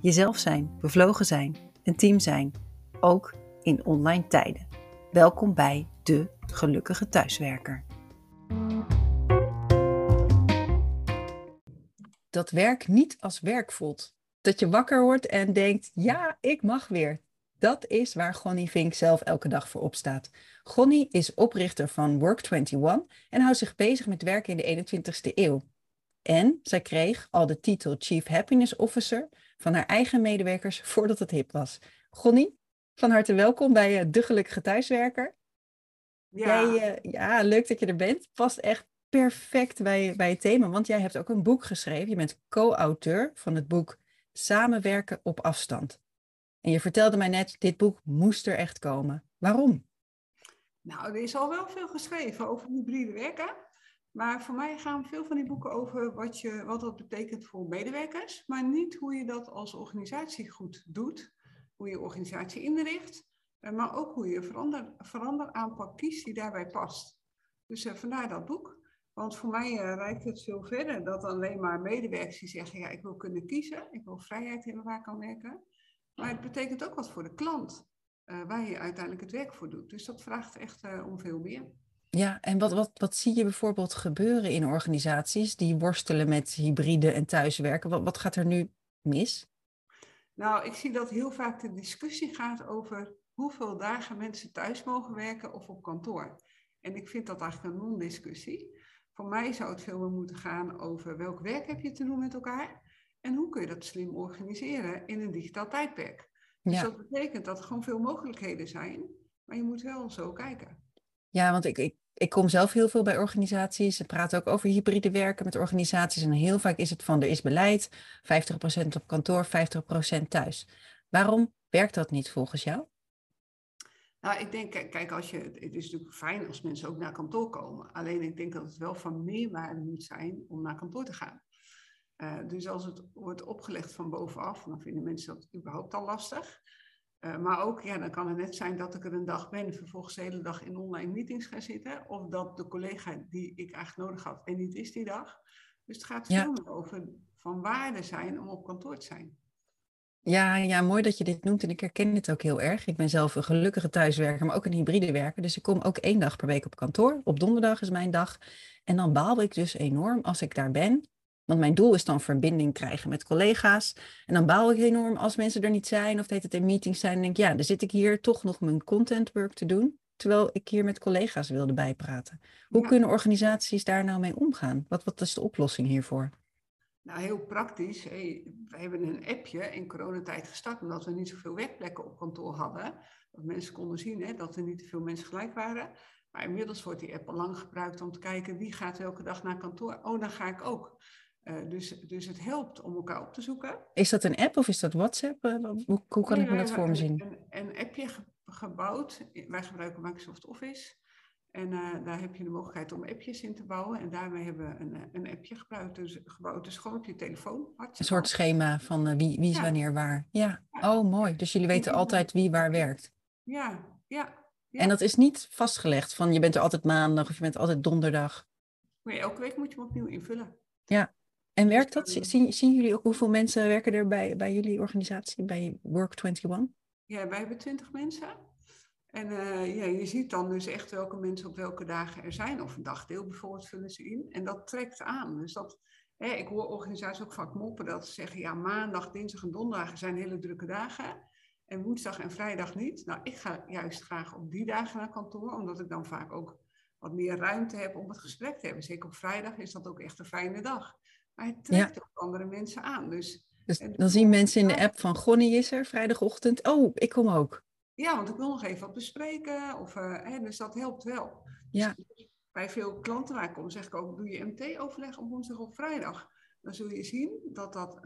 Jezelf zijn, bevlogen zijn, een team zijn, ook in online tijden. Welkom bij de gelukkige thuiswerker. Dat werk niet als werk voelt. Dat je wakker wordt en denkt, ja, ik mag weer. Dat is waar Gonnie Vink zelf elke dag voor opstaat. Gonnie is oprichter van Work21 en houdt zich bezig met werken in de 21ste eeuw. En zij kreeg al de titel Chief Happiness Officer van haar eigen medewerkers voordat het hip was. Gonnie, van harte welkom bij uh, De Gelukkige Thuiswerker. Ja. Jij, uh, ja, leuk dat je er bent. Past echt perfect bij, bij het thema, want jij hebt ook een boek geschreven. Je bent co-auteur van het boek Samenwerken op afstand. En je vertelde mij net, dit boek moest er echt komen. Waarom? Nou, er is al wel veel geschreven over hybride werken. Maar voor mij gaan veel van die boeken over wat, je, wat dat betekent voor medewerkers, maar niet hoe je dat als organisatie goed doet, hoe je organisatie inricht, eh, maar ook hoe je verander, veranderaanpak kiest die daarbij past. Dus uh, vandaar dat boek. Want voor mij uh, reikt het veel verder dat alleen maar medewerkers die zeggen, ja, ik wil kunnen kiezen, ik wil vrijheid hebben waar ik kan werken. Maar het betekent ook wat voor de klant, waar je uiteindelijk het werk voor doet. Dus dat vraagt echt om veel meer. Ja, en wat, wat, wat zie je bijvoorbeeld gebeuren in organisaties die worstelen met hybride en thuiswerken? Wat, wat gaat er nu mis? Nou, ik zie dat heel vaak de discussie gaat over hoeveel dagen mensen thuis mogen werken of op kantoor. En ik vind dat eigenlijk een non-discussie. Voor mij zou het veel meer moeten gaan over welk werk heb je te doen met elkaar en hoe kun je dat slim organiseren in een digitaal tijdperk. Dus dat betekent dat er gewoon veel mogelijkheden zijn, maar je moet wel zo kijken. Ja, want ik, ik ik kom zelf heel veel bij organisaties. Ze praten ook over hybride werken met organisaties. En heel vaak is het van er is beleid, 50% op kantoor, 50% thuis. Waarom werkt dat niet volgens jou? Nou, ik denk, kijk, als je, het is natuurlijk fijn als mensen ook naar kantoor komen. Alleen ik denk dat het wel van meerwaarde moet zijn om naar kantoor te gaan. Uh, dus als het wordt opgelegd van bovenaf, dan vinden mensen dat überhaupt al lastig. Uh, maar ook, ja, dan kan het net zijn dat ik er een dag ben, vervolgens de hele dag in online meetings ga zitten. Of dat de collega die ik eigenlijk nodig had en niet is die dag. Dus het gaat veel meer over van waarde zijn om op kantoor te zijn. Ja, ja, mooi dat je dit noemt en ik herken dit ook heel erg. Ik ben zelf een gelukkige thuiswerker, maar ook een hybride werker. Dus ik kom ook één dag per week op kantoor. Op donderdag is mijn dag. En dan baal ik dus enorm als ik daar ben want mijn doel is dan verbinding krijgen met collega's. En dan bouw ik enorm als mensen er niet zijn of het in meetings zijn. En denk ja, dan zit ik hier toch nog mijn content work te doen. Terwijl ik hier met collega's wilde bijpraten. Hoe kunnen organisaties daar nou mee omgaan? Wat, wat is de oplossing hiervoor? Nou, heel praktisch. Hey, we hebben een appje in coronatijd gestart omdat we niet zoveel werkplekken op kantoor hadden. Dat mensen konden zien hè, dat er niet te veel mensen gelijk waren. Maar inmiddels wordt die app al lang gebruikt om te kijken wie gaat welke dag naar kantoor. Oh, dan ga ik ook. Uh, dus, dus het helpt om elkaar op te zoeken. Is dat een app of is dat WhatsApp? Uh, hoe, hoe, kan ik me dat voor me zien? Een, een appje ge gebouwd. Wij gebruiken Microsoft Office. En uh, daar heb je de mogelijkheid om appjes in te bouwen. En daarmee hebben we een, een appje gebouwd. Dus, gebouwd. dus gewoon op je telefoon. Een soort schema van wie, wie is ja. wanneer waar. Ja. ja. oh mooi. Dus jullie weten altijd wie waar werkt. Ja, ja. ja. En dat is niet vastgelegd van je bent er altijd maandag of je bent altijd donderdag. Nee, elke week moet je hem opnieuw invullen. Ja, en werkt dat? Zien, zien jullie ook hoeveel mensen werken er bij, jullie organisatie, bij Work21? Ja, wij hebben 20 mensen. En uh, ja, je ziet dan dus echt welke mensen op welke dagen er zijn. Of een dagdeel bijvoorbeeld vullen ze in. En dat trekt aan. Dus dat, hè, ik hoor organisaties ook vaak moppen dat ze zeggen... ja, maandag, dinsdag en donderdag zijn hele drukke dagen. En woensdag en vrijdag niet. Nou, ik ga juist graag op die dagen naar kantoor. Omdat ik dan vaak ook wat meer ruimte heb om het gesprek te hebben. Zeker op vrijdag is dat ook echt een fijne dag. Maar het trekt ook andere mensen aan. Dus, dus dan zien mensen in de app van Gonnie is er vrijdagochtend. Oh, ik kom ook. Ja, want ik wil nog even wat bespreken. Of, uh, hè, dus dat helpt wel. Ja. Dus bij veel klanten waar ik kom, zeg ik ook, doe je MT-overleg op woensdag of vrijdag. Dan zul je zien dat dat,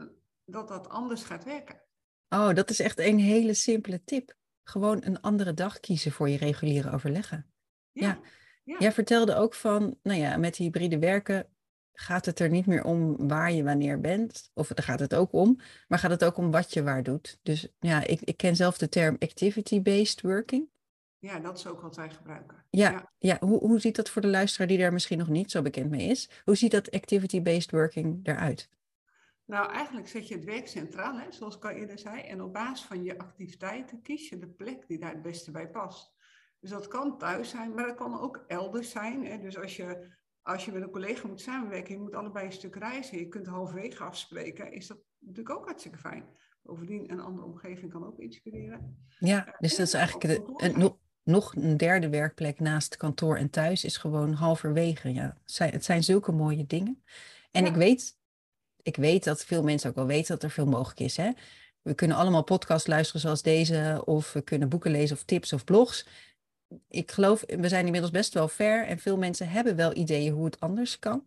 dat dat anders gaat werken. Oh, dat is echt een hele simpele tip. Gewoon een andere dag kiezen voor je reguliere overleggen. Ja. ja. Jij vertelde ook van, nou ja, met hybride werken gaat het er niet meer om waar je wanneer bent. Of daar gaat het ook om. Maar gaat het ook om wat je waar doet. Dus ja, ik, ik ken zelf de term activity-based working. Ja, dat is ook wat wij gebruiken. Ja, ja. Hoe, hoe ziet dat voor de luisteraar die daar misschien nog niet zo bekend mee is? Hoe ziet dat activity-based working eruit? Nou, eigenlijk zet je het werk centraal, hè, zoals ik al eerder zei. En op basis van je activiteiten kies je de plek die daar het beste bij past. Dus dat kan thuis zijn, maar dat kan ook elders zijn. Hè. Dus als je, als je met een collega moet samenwerken, je moet allebei een stuk reizen, je kunt halverwege afspreken, is dat natuurlijk ook hartstikke fijn. Bovendien, een andere omgeving kan ook inspireren. Ja, uh, dus dat is eigenlijk een, nog een derde werkplek naast kantoor en thuis is gewoon halverwege. Ja. Het zijn zulke mooie dingen. En ik, weet, ik weet dat veel mensen ook wel weten dat er veel mogelijk is. Hè? We kunnen allemaal podcasts luisteren zoals deze, of we kunnen boeken lezen of tips of blogs. Ik geloof, we zijn inmiddels best wel ver en veel mensen hebben wel ideeën hoe het anders kan.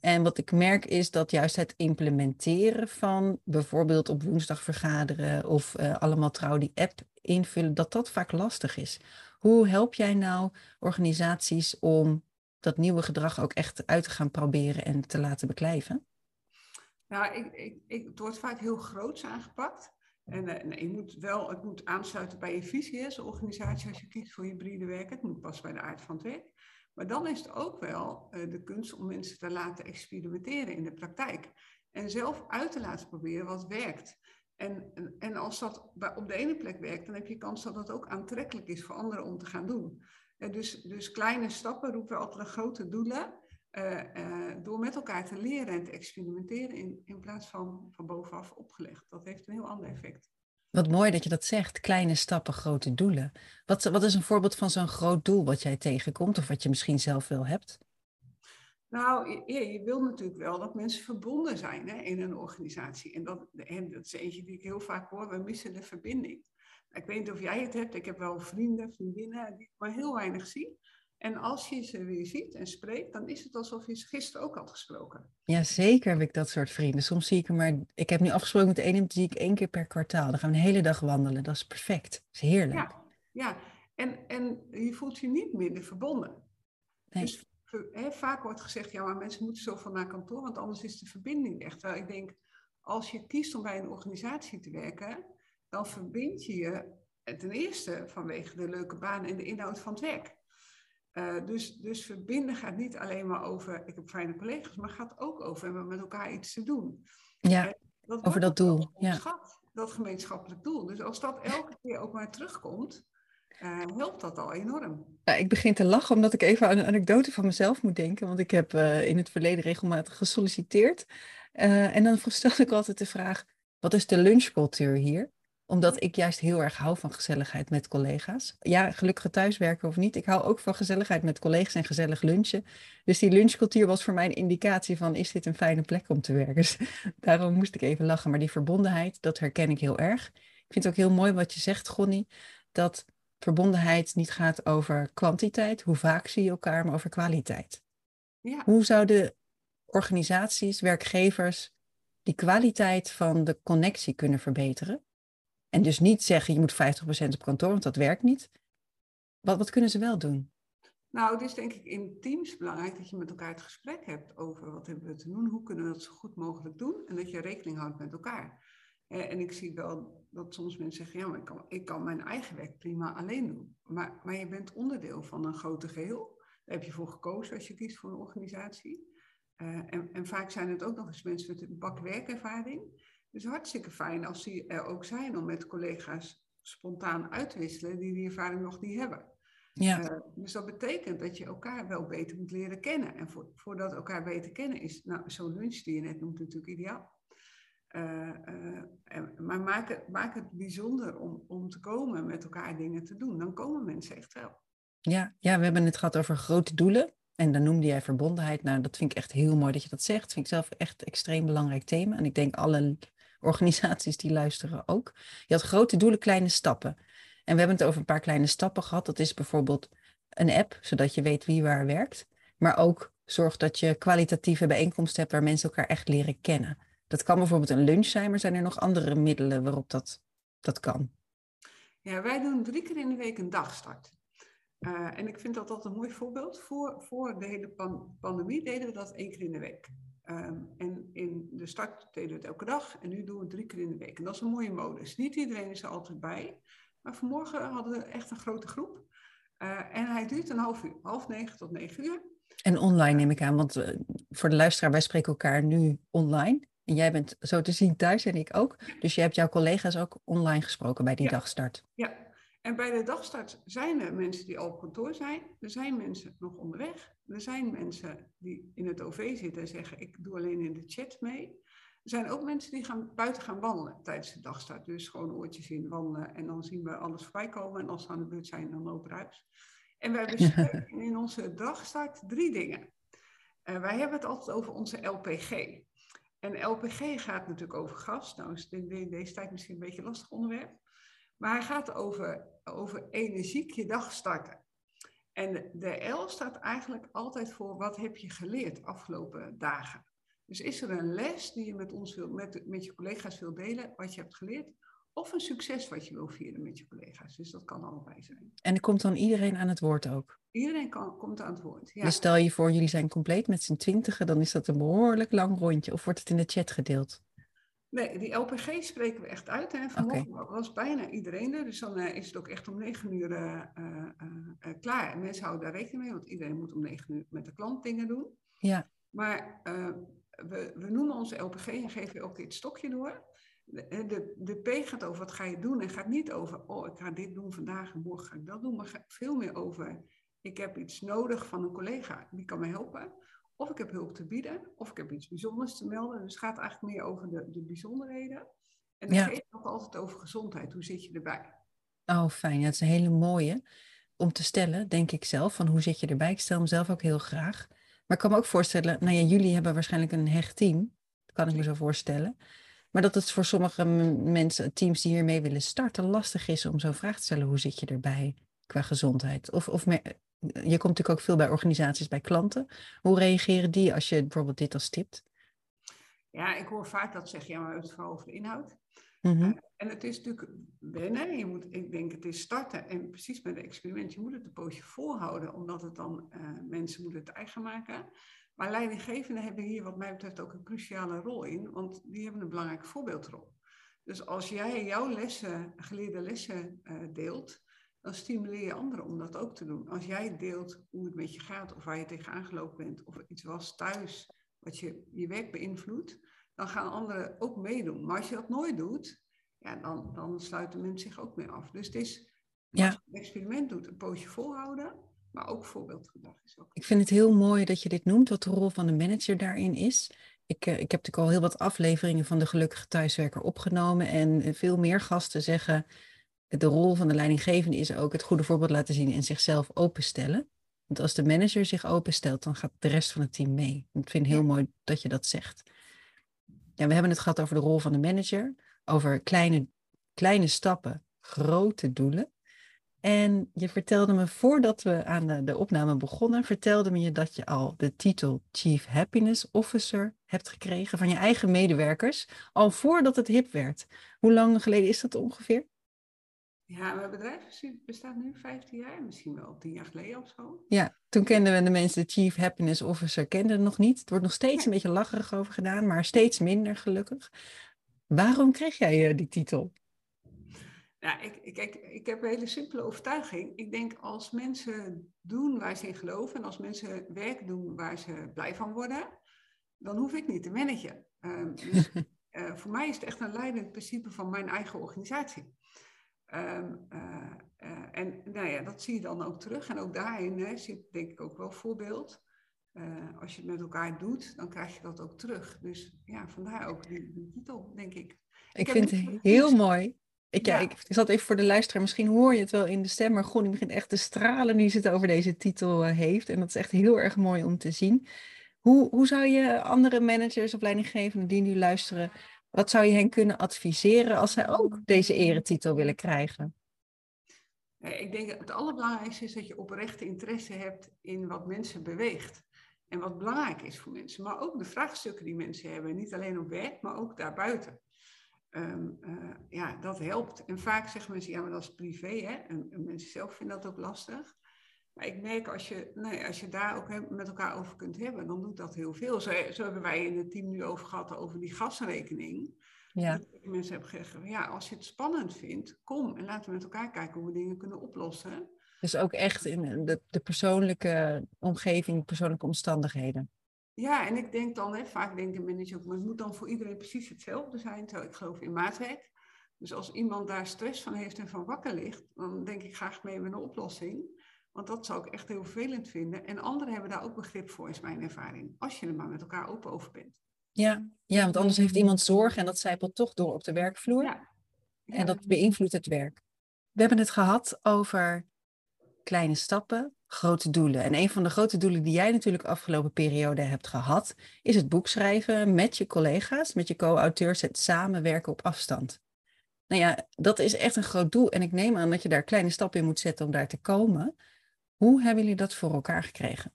En wat ik merk is dat juist het implementeren van bijvoorbeeld op woensdag vergaderen of uh, allemaal trouw die app invullen, dat dat vaak lastig is. Hoe help jij nou organisaties om dat nieuwe gedrag ook echt uit te gaan proberen en te laten beklijven? Nou, ik, ik, ik, het wordt vaak heel groots aangepakt. En, uh, je moet wel, het moet aansluiten bij je visie als organisatie als je kiest voor hybride werken. Het moet passen bij de aard van het werk. Maar dan is het ook wel uh, de kunst om mensen te laten experimenteren in de praktijk. En zelf uit te laten proberen wat werkt. En, en, en als dat op de ene plek werkt, dan heb je kans dat dat ook aantrekkelijk is voor anderen om te gaan doen. Dus, dus kleine stappen roepen altijd grote doelen. Uh, door met elkaar te leren en te experimenteren in, in plaats van van bovenaf opgelegd. Dat heeft een heel ander effect. Wat mooi dat je dat zegt. Kleine stappen, grote doelen. Wat, wat is een voorbeeld van zo'n groot doel wat jij tegenkomt of wat je misschien zelf wel hebt? Nou, je, je wil natuurlijk wel dat mensen verbonden zijn hè, in een organisatie. En dat, en dat is eentje die ik heel vaak hoor. We missen de verbinding. Ik weet niet of jij het hebt. Ik heb wel vrienden, vriendinnen die ik maar heel weinig zie. En als je ze weer ziet en spreekt, dan is het alsof je ze gisteren ook had gesproken. Ja, zeker heb ik dat soort vrienden. Soms zie ik hem maar... Ik heb nu afgesproken met de ene, die zie ik één keer per kwartaal. Dan gaan we een hele dag wandelen. Dat is perfect. Dat is heerlijk. Ja, ja. En, en je voelt je niet minder verbonden. Nee. Dus vaak wordt gezegd, ja, maar mensen moeten zo van naar kantoor, want anders is de verbinding echt. Terwijl ik denk, als je kiest om bij een organisatie te werken, dan verbind je je ten eerste vanwege de leuke baan en de inhoud van het werk. Uh, dus, dus verbinden gaat niet alleen maar over, ik heb fijne collega's, maar gaat ook over hebben met elkaar iets te doen. Ja, dat over dat doel. Ja. dat gemeenschappelijk doel. Dus als dat elke keer ook maar terugkomt, uh, helpt dat al enorm. Ja, ik begin te lachen omdat ik even aan een anekdote van mezelf moet denken. Want ik heb uh, in het verleden regelmatig gesolliciteerd. en dan stelde ik altijd de vraag, wat is de lunchcultuur hier? Omdat ik juist heel erg hou van gezelligheid met collega's. Ja, gelukkig thuiswerken of niet. Ik hou ook van gezelligheid met collega's en gezellig lunchen. Dus die lunchcultuur was voor mij een indicatie van... is dit een fijne plek om te werken? Dus daarom moest ik even lachen. Maar die verbondenheid, dat herken ik heel erg. Ik vind het ook heel mooi wat je zegt, Gonnie. Dat verbondenheid niet gaat over kwantiteit. Hoe vaak zie je elkaar, maar over kwaliteit. Ja. Hoe zouden organisaties, werkgevers... die kwaliteit van de connectie kunnen verbeteren? En dus niet zeggen je moet 50% op kantoor, want dat werkt niet. Wat, wat kunnen ze wel doen? Nou, het is denk ik in teams belangrijk dat je met elkaar het gesprek hebt over wat hebben we te doen, hoe kunnen we dat zo goed mogelijk doen en dat je rekening houdt met elkaar. En ik zie wel dat soms mensen zeggen, ja, maar ik kan, ik kan mijn eigen werk prima alleen doen. Maar, maar je bent onderdeel van een grote geheel. Daar heb je voor gekozen als je kiest voor een organisatie. Uh, en, en, vaak zijn het ook nog eens mensen met een bak werkervaring. Dus hartstikke fijn als die er ook zijn om met collega's spontaan uit te wisselen die die ervaring nog niet hebben. Ja. Uh, dus dat betekent dat je elkaar wel beter moet leren kennen. En voor, voordat elkaar beter kennen is nou, zo'n lunch die je net noemt natuurlijk ideaal. Uh, uh, maar maak het, maak het bijzonder om, om te komen met elkaar dingen te doen. Dan komen mensen echt wel. Ja, ja, we hebben het gehad over grote doelen. En dan noemde jij verbondenheid. Nou, dat vind ik echt heel mooi dat je dat zegt. Dat vind ik zelf echt een extreem belangrijk thema. En ik denk alle organisaties die luisteren ook. Je had grote doelen, kleine stappen. En we hebben het over een paar kleine stappen gehad. Dat is bijvoorbeeld een app, zodat je weet wie waar werkt. Maar ook zorg dat je kwalitatieve bijeenkomsten hebt waar mensen elkaar echt leren kennen. Dat kan bijvoorbeeld een lunch zijn, maar zijn er nog andere middelen waarop dat dat kan? Ja, wij doen drie keer in de week een dagstart. Uh, en ik vind dat dat een mooi voorbeeld. Voor, voor de hele pandemie deden we dat één keer in de week. Um, en in de start deden we het elke dag en nu doen we het drie keer in de week. En dat is een mooie modus. Niet iedereen is er altijd bij. Maar vanmorgen hadden we echt een grote groep. Uh, en hij duurt een half uur, half negen tot negen uur. En online neem ik aan, want uh, voor de luisteraar, wij spreken elkaar nu online. En jij bent zo te zien thuis en ik ook. Dus je hebt jouw collega's ook online gesproken bij die ja. dagstart. Ja, en bij de dagstart zijn er mensen die al op kantoor zijn. Er zijn mensen nog onderweg. Er zijn mensen die in het OV zitten en zeggen: Ik doe alleen in de chat mee. Er zijn ook mensen die gaan buiten gaan wandelen tijdens de dagstart. Dus gewoon oortjes in wandelen en dan zien we alles voorbij komen. En als ze aan de beurt zijn, dan lopen huis. En wij bespreken in onze dagstart drie dingen. Uh, wij hebben het altijd over onze LPG. En LPG gaat natuurlijk over gas. Nou is in deze tijd misschien een beetje een lastig onderwerp. Maar hij gaat over, over energiek je dag starten. En de L staat eigenlijk altijd voor wat heb je geleerd afgelopen dagen. Dus is er een les die je met, ons wil, met, met je collega's wil delen, wat je hebt geleerd, of een succes wat je wil vieren met je collega's. Dus dat kan allebei zijn. En er komt dan iedereen aan het woord ook? Iedereen kan, komt aan het woord, ja. Dus stel je voor, jullie zijn compleet met z'n twintigen, dan is dat een behoorlijk lang rondje. Of wordt het in de chat gedeeld? Nee, die LPG spreken we echt uit. Hè. Vanmorgen okay. was bijna iedereen er. Dus dan uh, is het ook echt om negen uur uh, uh, klaar. En mensen houden daar rekening mee, want iedereen moet om negen uur met de klant dingen doen. Ja. Maar we, we noemen onze LPG en geven ook dit stokje door. De, de, de, P gaat over wat ga je doen en gaat niet over, oh ik ga dit doen vandaag en morgen ga ik dat doen. Maar veel meer over, ik heb iets nodig van een collega, die kan me helpen. Of ik heb hulp te bieden, of ik heb iets bijzonders te melden. Dus het gaat eigenlijk meer over de, de bijzonderheden. En dan ja. geeft het ook altijd over gezondheid. Hoe zit je erbij? Oh, fijn. Het is een hele mooie om te stellen, denk ik zelf. Van hoe zit je erbij? Ik stel hem zelf ook heel graag. Maar ik kan me ook voorstellen, nou ja, jullie hebben waarschijnlijk een hecht team. Dat kan ik me zo voorstellen. Maar dat het voor sommige mensen, teams die hiermee willen starten, lastig is om zo'n vraag te stellen. Hoe zit je erbij qua gezondheid? Of, of meer, je komt natuurlijk ook veel bij organisaties, bij klanten. Hoe reageren die als je bijvoorbeeld dit als tipt? Ja, ik hoor vaak dat zeggen, ja, maar we hebben het vooral over de inhoud. Mm -hmm. uh, en het is natuurlijk wennen. Je moet, ik denk, het is starten. En precies met het experiment, je moet het een poosje volhouden, omdat het dan uh, mensen moeten het eigen maken. Maar leidinggevenden hebben hier, wat mij betreft, ook een cruciale rol in, want die hebben een belangrijke voorbeeldrol. Dus als jij jouw lessen, geleerde lessen uh, deelt, dan stimuleer je anderen om dat ook te doen. Als jij deelt hoe het met je gaat, of waar je tegenaan gelopen bent, of er iets was thuis wat je, je werk beïnvloedt, dan gaan anderen ook meedoen. Maar als je dat nooit doet, ja, dan, dan sluiten mensen zich ook meer af. Dus het is, ja. als je een experiment doet, een poosje volhouden, maar ook voorbeeldgedrag is ook. Ik vind het heel mooi dat je dit noemt, wat de rol van de manager daarin is. Ik, ik heb natuurlijk al heel wat afleveringen van de Gelukkige Thuiswerker opgenomen en veel meer gasten zeggen de rol van de leidinggevende is ook het goede voorbeeld laten zien en zichzelf openstellen. Want als de manager zich openstelt, dan gaat de rest van het team mee. Ik vind het heel mooi dat je dat zegt. Ja, we hebben het gehad over de rol van de manager, over kleine, kleine stappen, grote doelen. En je vertelde me voordat we aan de, de opname begonnen, vertelde me je dat je al de titel Chief Happiness Officer hebt gekregen van je eigen medewerkers, al voordat het hip werd. Hoe lang geleden is dat ongeveer? Ja, mijn bedrijf bestaat nu 15 jaar, misschien wel 10 jaar geleden of zo. Ja, toen kenden we de mensen, de Chief Happiness Officer, kenden het nog niet. Het wordt nog steeds een beetje lacherig over gedaan, maar steeds minder gelukkig. Waarom kreeg jij uh, die titel? Ja, ik, kijk, ik heb een hele simpele overtuiging. Ik denk als mensen doen waar ze in geloven en als mensen werk doen waar ze blij van worden, dan hoef ik niet te managen. Uh, dus uh, voor mij is het echt een leidend principe van mijn eigen organisatie. Um, uh, uh, en nou ja, dat zie je dan ook terug. En ook daarin hè, zit denk ik ook wel voorbeeld. Uh, als je het met elkaar doet, dan krijg je dat ook terug. Dus ja, vandaar ook die, die titel, denk ik. Ik, ik vind het heel mooi. Ik, ja. ja. ik zat even voor de luisteraar, misschien hoor je het wel in de stem, maar Gonnie begint echt te stralen nu ze het over deze titel heeft. En dat is echt heel erg mooi om te zien. Hoe, hoe zou je andere managers of leidinggevenden die nu luisteren wat zou je hen kunnen adviseren als zij ook deze eretitel willen krijgen? Ik denk dat het allerbelangrijkste is dat je oprechte interesse hebt in wat mensen beweegt. En wat belangrijk is voor mensen. Maar ook de vraagstukken die mensen hebben. Niet alleen op werk, maar ook daarbuiten. Ehm, eh, ja, dat helpt. En vaak zeggen mensen, ja, maar dat is privé, hè? En mensen zelf vinden dat ook lastig. Maar ik merk als je, nou ja, als je daar ook met elkaar over kunt hebben, dan doet dat heel veel. Zo, zo hebben wij in het team nu over gehad over die gasrekening. Ja. Dat ik mensen heb gezegd, ja, als je het spannend vindt, kom en laten we met elkaar kijken hoe we dingen kunnen oplossen. Dus ook echt in de, de persoonlijke omgeving, persoonlijke omstandigheden. Ja, en ik denk dan, hè, vaak denk een manager ook, maar het moet dan voor iedereen precies hetzelfde zijn. Terwijl ik geloof in maatwerk. Dus als iemand daar stress van heeft en van wakker ligt, dan denk ik graag mee met een oplossing. Want dat zou ik echt heel vervelend vinden. En anderen hebben daar ook begrip voor, is mijn ervaring. Als je er maar met elkaar open over bent. Ja, ja want anders heeft iemand zorg en dat zijpelt toch door op de werkvloer. Ja. En dat beïnvloedt het werk. We hebben het gehad over kleine stappen, grote doelen. En een van de grote doelen die jij natuurlijk afgelopen periode hebt gehad, is het boek schrijven met je collega's, met je co-auteurs, het samenwerken op afstand. Nou ja, dat is echt een groot doel. En ik neem aan dat je daar kleine stappen in moet zetten om daar te komen. Hoe hebben jullie dat voor elkaar gekregen?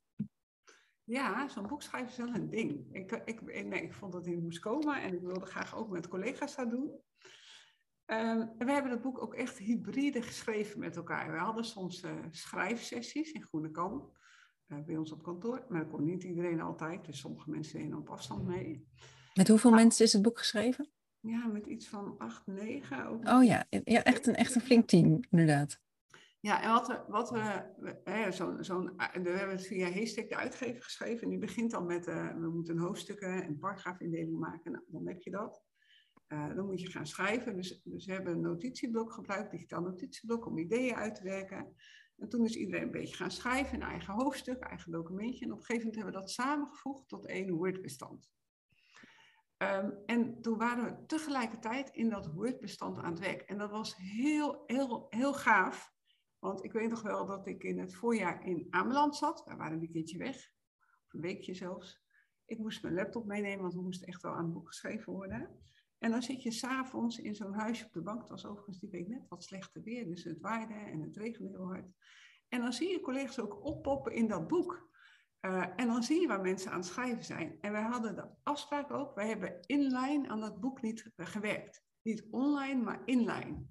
Ja, zo'n boek schrijven is wel een ding. Ik, ik, nee, ik vond dat hij moest komen en ik wilde graag ook met collega's dat doen. Um, we hebben dat boek ook echt hybride geschreven met elkaar. We hadden soms uh, schrijfsessies in Groene Kamp, uh, bij ons op kantoor. Maar dat kon niet iedereen altijd, dus sommige mensen deden op afstand mee. Met hoeveel mensen is het boek geschreven? Ja, met iets van acht, negen. Oh ja, ja echt, een, echt een flink team, inderdaad. Ja, en wat we, we, hè, zo, zo we hebben het via Haystack de uitgever geschreven. En die begint dan met, uh, we moeten hoofdstukken en paragraafindeling maken. Nou, dan heb je dat. Dan moet je gaan schrijven. Dus, dus we hebben een notitieblok gebruikt, digitaal notitieblok, om ideeën uit te werken. En toen is iedereen een beetje gaan schrijven, een eigen hoofdstuk, eigen documentje. En op een gegeven moment hebben we dat samengevoegd tot één Word-bestand. Um, en toen waren we tegelijkertijd in dat Word-bestand aan het werk. En dat was heel, heel, heel gaaf. Want ik weet nog wel dat ik in het voorjaar in Ameland zat. We waren een weekendje weg. Of een weekje zelfs. Ik moest mijn laptop meenemen, want we moesten echt wel aan het boek geschreven worden. En dan zit je s'avonds in zo'n huisje op de bank. Het was overigens die week net wat slechter weer, dus het waaide en het regende heel hard. En dan zie je collega's ook oppoppen in dat boek. Uh, en dan zie je waar mensen aan het schrijven zijn. En wij hadden de afspraak ook, wij hebben inline aan dat boek niet gewerkt. Niet online, maar inline.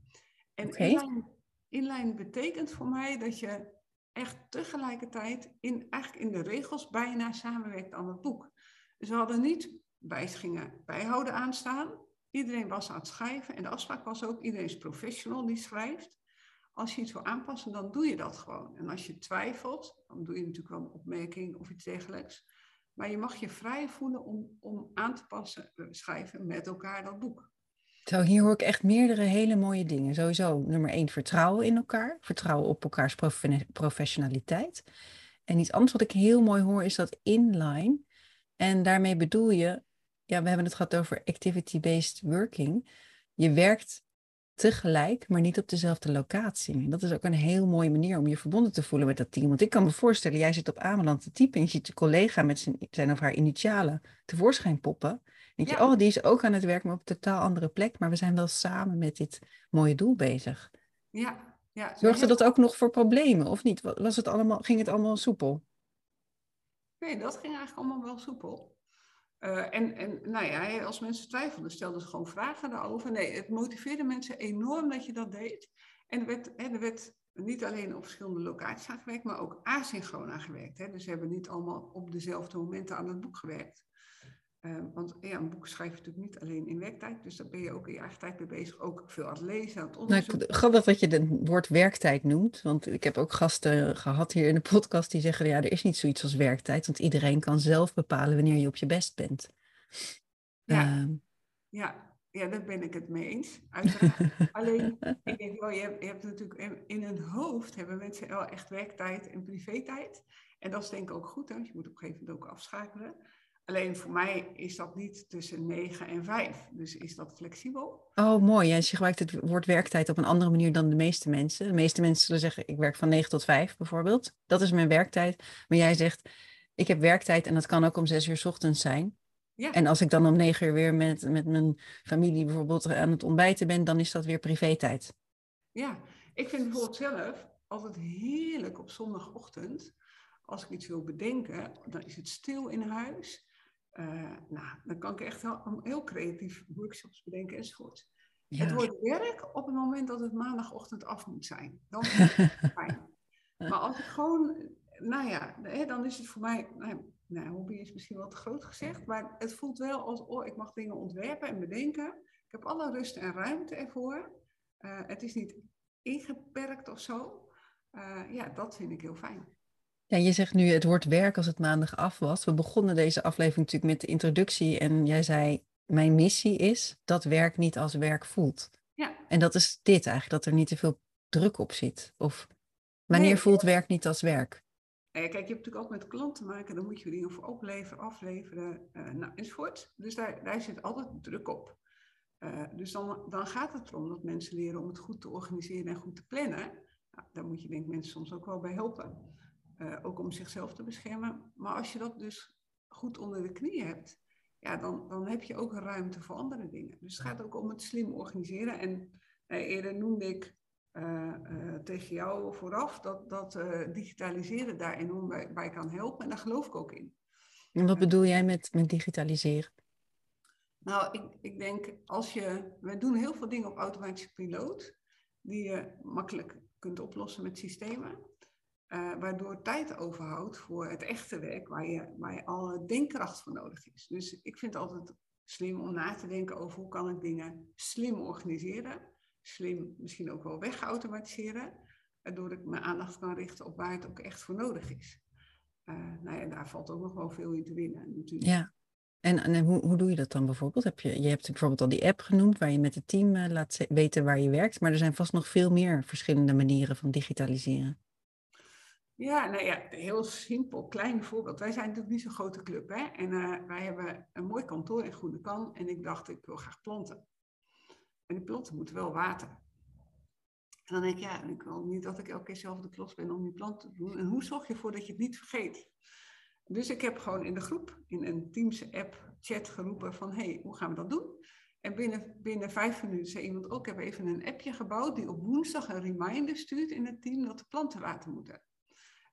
En okay. inline, inline betekent voor mij dat je echt tegelijkertijd in, eigenlijk in de regels bijna samenwerkt aan het boek. Dus we hadden niet wijzigingen bijhouden aanstaan. Iedereen was aan het schrijven en de afspraak was ook, iedereen is professional die schrijft. Als je iets wil aanpassen, dan doe je dat gewoon. En als je twijfelt, dan doe je natuurlijk wel een opmerking of iets dergelijks. Maar je mag je vrij voelen om, om aan te passen, we schrijven met elkaar dat boek. Zo, hier hoor ik echt meerdere hele mooie dingen. Sowieso, nummer één, vertrouwen in elkaar. Vertrouwen op elkaars professionaliteit. En iets anders wat ik heel mooi hoor, is dat inline. En daarmee bedoel je, ja, we hebben het gehad over activity-based working. Je werkt tegelijk, maar niet op dezelfde locatie. Dat is ook een heel mooie manier om je verbonden te voelen met dat team. Want ik kan me voorstellen, jij zit op Ameland te typen en je ziet je collega met zijn, zijn of haar initialen tevoorschijn poppen. Denk je, oh, die is ook aan het werk, maar op een totaal andere plek. Maar we zijn wel samen met dit mooie doel bezig. Ja, ja. Zorgde dat ook nog voor problemen, of niet? Was het allemaal, ging het allemaal soepel? Nee, dat ging eigenlijk allemaal wel soepel. Uh, en, en nou ja, als mensen twijfelden, stelden ze gewoon vragen daarover. Nee, het motiveerde mensen enorm dat je dat deed. En er werd, hè, er werd niet alleen op verschillende locaties aan gewerkt, maar ook asynchroon aan gewerkt. Hè. Dus we hebben niet allemaal op dezelfde momenten aan het boek gewerkt. Uh, want ja, een boek schrijf je natuurlijk niet alleen in werktijd, dus daar ben je ook in je eigen tijd mee bezig. Ook veel aan het lezen, aan het nou, onderzoeken. Nou, grappig dat je het woord werktijd noemt, want ik heb ook gasten gehad hier in de podcast die zeggen, ja, er is niet zoiets als werktijd, want iedereen kan zelf bepalen wanneer je op je best bent. Ja, uh, ja. ja daar ben ik het mee eens, uiteraard. alleen, ik denk wel, je hebt, je hebt natuurlijk in hun hoofd hebben mensen wel echt werktijd en privé-tijd. En dat is denk ik ook goed, hè, want je moet op een gegeven moment ook afschakelen. Alleen voor mij is dat niet tussen 9 en 5. Dus is dat flexibel. Oh, mooi. Ja, dus je gebruikt het woord werktijd op een andere manier dan de meeste mensen. De meeste mensen zullen zeggen, ik werk van 9 tot 5 bijvoorbeeld. Dat is mijn werktijd. Maar jij zegt, ik heb werktijd en dat kan ook om 6 uur s ochtends zijn. Ja. En als ik dan om 9 uur weer met, met mijn familie bijvoorbeeld aan het ontbijten ben, dan is dat weer privé-tijd. Ja, ik vind bijvoorbeeld zelf altijd heerlijk op zondagochtend. Als ik iets wil bedenken, dan is het stil in huis. Uh, nou, dan kan ik echt heel, heel creatief workshops bedenken enzovoort. Het wordt werk op het moment dat het maandagochtend af moet zijn. Dan is het fijn. Maar als ik gewoon, nou ja, dan is het voor mij, nou, nou, hobby is misschien wel te groot gezegd, maar het voelt wel als, oh, ik mag dingen ontwerpen en bedenken. Ik heb alle rust en ruimte ervoor. Uh, het is niet ingeperkt of zo. Uh, ja, dat vind ik heel fijn. Ja, je zegt nu het wordt werk als het maandag af was. We begonnen deze aflevering natuurlijk met de introductie en jij zei, mijn missie is dat werk niet als werk voelt. Ja. En dat is dit eigenlijk, dat er niet te veel druk op zit. Of wanneer voelt werk niet als werk? kijk, je hebt natuurlijk ook met klanten te maken, dan moet je dingen voor opleveren, afleveren, uh, nou, enzovoort. Dus daar, daar zit altijd druk op. Uh, dus dan, dan gaat het erom dat mensen leren om het goed te organiseren en goed te plannen. Nou, daar moet je denk ik mensen soms ook wel bij helpen. Uh, ook om zichzelf te beschermen. Maar als je dat dus goed onder de knie hebt, ja, dan, dan heb je ook ruimte voor andere dingen. Dus het gaat ook om het slim organiseren. En eerder noemde ik uh, uh, tegen jou vooraf dat, dat digitaliseren daar enorm bij, bij, kan helpen. En daar geloof ik ook in. En wat bedoel jij met, met digitaliseren? Nou, ik, ik denk als je. We doen heel veel dingen op automatische piloot, die je makkelijk kunt oplossen met systemen. Waardoor tijd overhoudt voor het echte werk waar je, waar je al denkkracht voor nodig is. Dus ik vind het altijd slim om na te denken over hoe kan ik dingen slim organiseren slim misschien ook wel wegautomatiseren, waardoor ik mijn aandacht kan richten op waar het ook echt voor nodig is. Uh, nou ja, daar valt ook nog wel veel in te winnen natuurlijk. Ja, en, en hoe, hoe doe je dat dan bijvoorbeeld? Heb je, je hebt bijvoorbeeld al die app genoemd waar je met het team uh, laat weten waar je werkt, maar er zijn vast nog veel meer verschillende manieren van digitaliseren. Ja, nou ja, heel simpel, klein voorbeeld. Wij zijn natuurlijk niet zo'n grote club, hè? En uh, wij hebben een mooi kantoor in Goede Kan en ik dacht, ik wil graag planten. En die planten moeten wel water. En dan denk ik, ja, ik wil niet dat ik elke keer zelf de klos ben om die planten te doen. En hoe zorg je ervoor dat je het niet vergeet? Dus ik heb gewoon in de groep, in een Teams-app, chat geroepen van, hé, hey, hoe gaan we dat doen? En binnen, binnen vijf minuten zei iemand ook, ik heb even een appje gebouwd die op woensdag een reminder stuurt in het team dat de planten water moeten.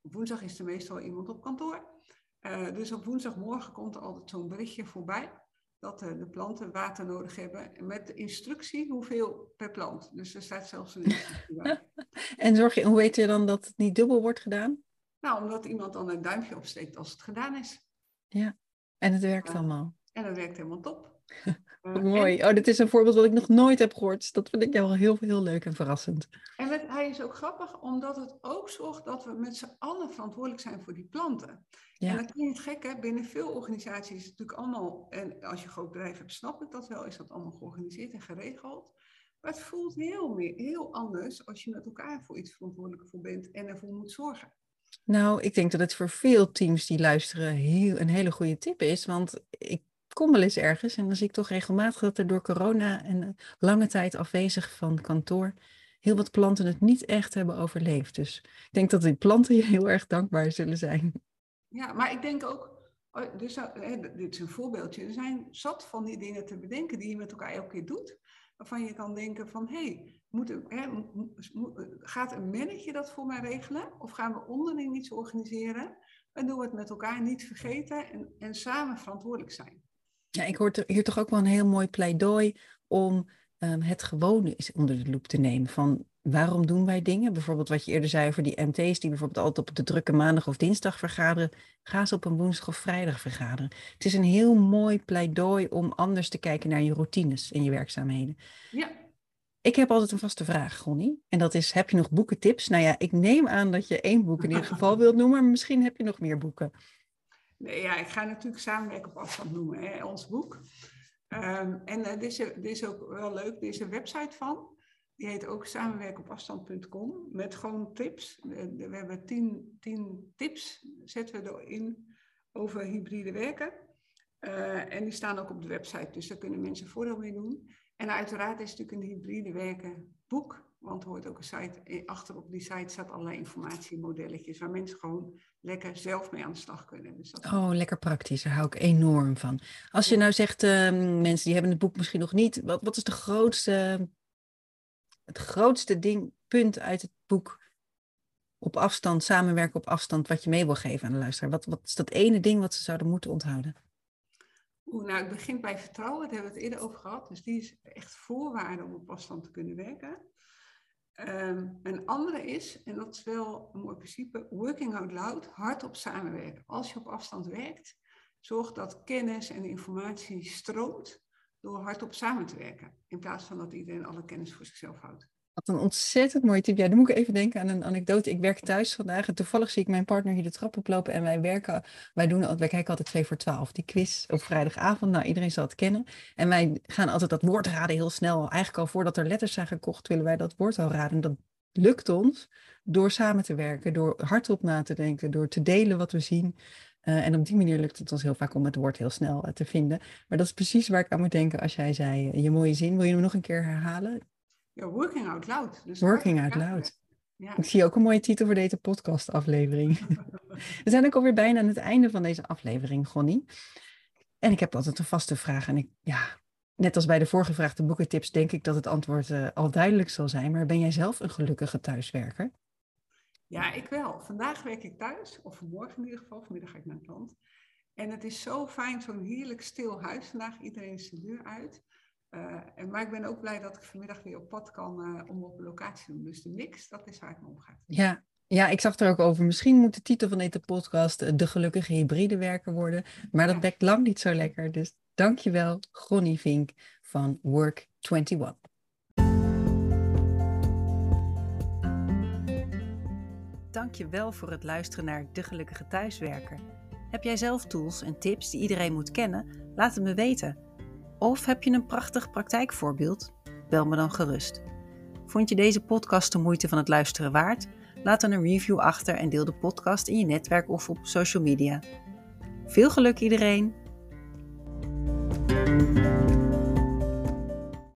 Op woensdag is er meestal iemand op kantoor. Uh, dus op woensdagmorgen komt er altijd zo'n berichtje voorbij dat de planten water nodig hebben. Met de instructie hoeveel per plant. Dus er staat zelfs een instructie bij. en zorg je, hoe weet je dan dat het niet dubbel wordt gedaan? Nou, omdat iemand dan een duimpje opsteekt als het gedaan is. Ja, en het werkt allemaal. En het werkt helemaal top. Uh, mooi. Oh, dit is een voorbeeld wat ik nog nooit heb gehoord. Dus dat vind ik wel heel, heel leuk en verrassend. En met, hij is ook grappig, omdat het ook zorgt dat we met z'n allen verantwoordelijk zijn voor die planten. Ja. En dat klinkt gek, hè? Binnen veel organisaties is het natuurlijk allemaal, en als je een groot bedrijf hebt, snap ik dat wel, is dat allemaal georganiseerd en geregeld. Maar het voelt heel, meer, heel anders als je met elkaar voor iets verantwoordelijk voor bent en ervoor moet zorgen. Nou, ik denk dat het voor veel teams die luisteren heel, een hele goede tip is. Want ik kom wel eens ergens en dan zie ik toch regelmatig dat er door corona en lange tijd afwezig van kantoor heel wat planten het niet echt hebben overleefd. Dus ik denk dat die planten je heel erg dankbaar zullen zijn. Ja, maar ik denk ook, dus, dit is een voorbeeldje, er zijn zat van die dingen te bedenken die je met elkaar elke keer doet. Waarvan je kan denken van, hé, hey, hè, gaat een manager dat voor mij regelen? Of gaan we onderling iets organiseren? En doen we het met elkaar niet vergeten en, en samen verantwoordelijk zijn. Ja, ik hoor hier toch ook wel een heel mooi pleidooi om um, het gewone eens onder de loep te nemen. Van waarom doen wij dingen? Bijvoorbeeld wat je eerder zei over die MT's die bijvoorbeeld altijd op de drukke maandag of dinsdag vergaderen. Ga ze op een woensdag of vrijdag vergaderen. Het is een heel mooi pleidooi om anders te kijken naar je routines en je werkzaamheden. Ja. Ik heb altijd een vaste vraag, Gonnie. En dat is, heb je nog boekentips? Nou ja, ik neem aan dat je één boek in ieder geval wilt noemen, maar misschien heb je nog meer boeken. Nee, ja, ik ga natuurlijk samenwerken op afstand noemen, hè, ons boek. Um, en uh, dit, is, is ook wel leuk, er is een website van. Die heet ook samenwerkenopafstand.com met gewoon tips. We, hebben tien, tien, tips, zetten we erin over hybride werken. Uh, en die staan ook op de website, dus daar kunnen mensen voordeel mee doen. En uiteraard is het natuurlijk een hybride werken boek. Want er hoort ook een site, eh, achter op die site staat allerlei informatiemodelletjes waar mensen gewoon lekker zelf mee aan de slag kunnen. Dus dat... Oh, lekker praktisch, daar hou ik enorm van. Als je nou zegt, uh, mensen die hebben het boek misschien nog niet, wat, wat is de grootste, het grootste ding, punt uit het boek op afstand, samenwerken op afstand, wat je mee wil geven aan de luisteraar? Wat, wat is dat ene ding wat ze zouden moeten onthouden? Oeh, nou, het begint bij vertrouwen, daar hebben we het eerder over gehad. Dus die is echt voorwaarde om op afstand te kunnen werken. Ehm, een andere is, en dat is wel een mooi principe, working out loud, hardop samenwerken. Als je op afstand werkt, zorg dat kennis en informatie stroomt door hardop samen te werken. In plaats van dat iedereen alle kennis voor zichzelf houdt. Wat een ontzettend mooie tip. Ja, dan moet ik even denken aan een anekdote. Ik werk thuis vandaag en toevallig zie ik mijn partner hier de trap oplopen en wij werken, wij doen, wij kijken altijd 2 voor 12, die quiz op vrijdagavond. Nou, iedereen zal het kennen. En wij gaan altijd dat woord raden heel snel. Eigenlijk al voordat er letters zijn gekocht, willen wij dat woord al raden. Dat lukt ons door samen te werken, door hardop na te denken, door te delen wat we zien. Uh, en op die manier lukt het ons heel vaak om het woord heel snel uh, te vinden. Maar dat is precies waar ik aan moet denken als jij zei, uh, je mooie zin. Wil je hem nog een keer herhalen? Ja, working out loud. Dus working out loud. Ja. Ik zie ook een mooie titel voor deze podcastaflevering. We zijn ook alweer bijna aan het einde van deze aflevering, Gonnie. En ik heb altijd een vaste vraag. En ik, ja, net als bij de vorige vraag, de boekentips, denk ik dat het antwoord uh, al duidelijk zal zijn. Maar ben jij zelf een gelukkige thuiswerker? Ja, ik wel. Vandaag werk ik thuis, of vanmorgen in ieder geval. Vanmiddag ga ik naar het land. En het is zo fijn, zo'n heerlijk stil huis vandaag. Iedereen is de deur uit. Uh, en, maar ik ben ook blij dat ik vanmiddag weer op pad kan uh, om op locatie te doen. Dus de mix, dat is waar het me om gaat. Ja, ja, ik zag er ook over. Misschien moet de titel van deze podcast eh, De Gelukkige Hybride Werker worden. Maar dat ja. bekt lang niet zo lekker. Dus dankjewel, Gonnie Vink van Work 21. Dankjewel voor het luisteren naar De Gelukkige Thuiswerker. Heb jij zelf tools en tips die iedereen moet kennen? Laat het me weten. Of heb je een prachtig praktijkvoorbeeld? Bel me dan gerust. Vond je deze podcast de moeite van het luisteren waard? Laat dan een review achter en deel de podcast in je netwerk of op social media. Veel geluk iedereen!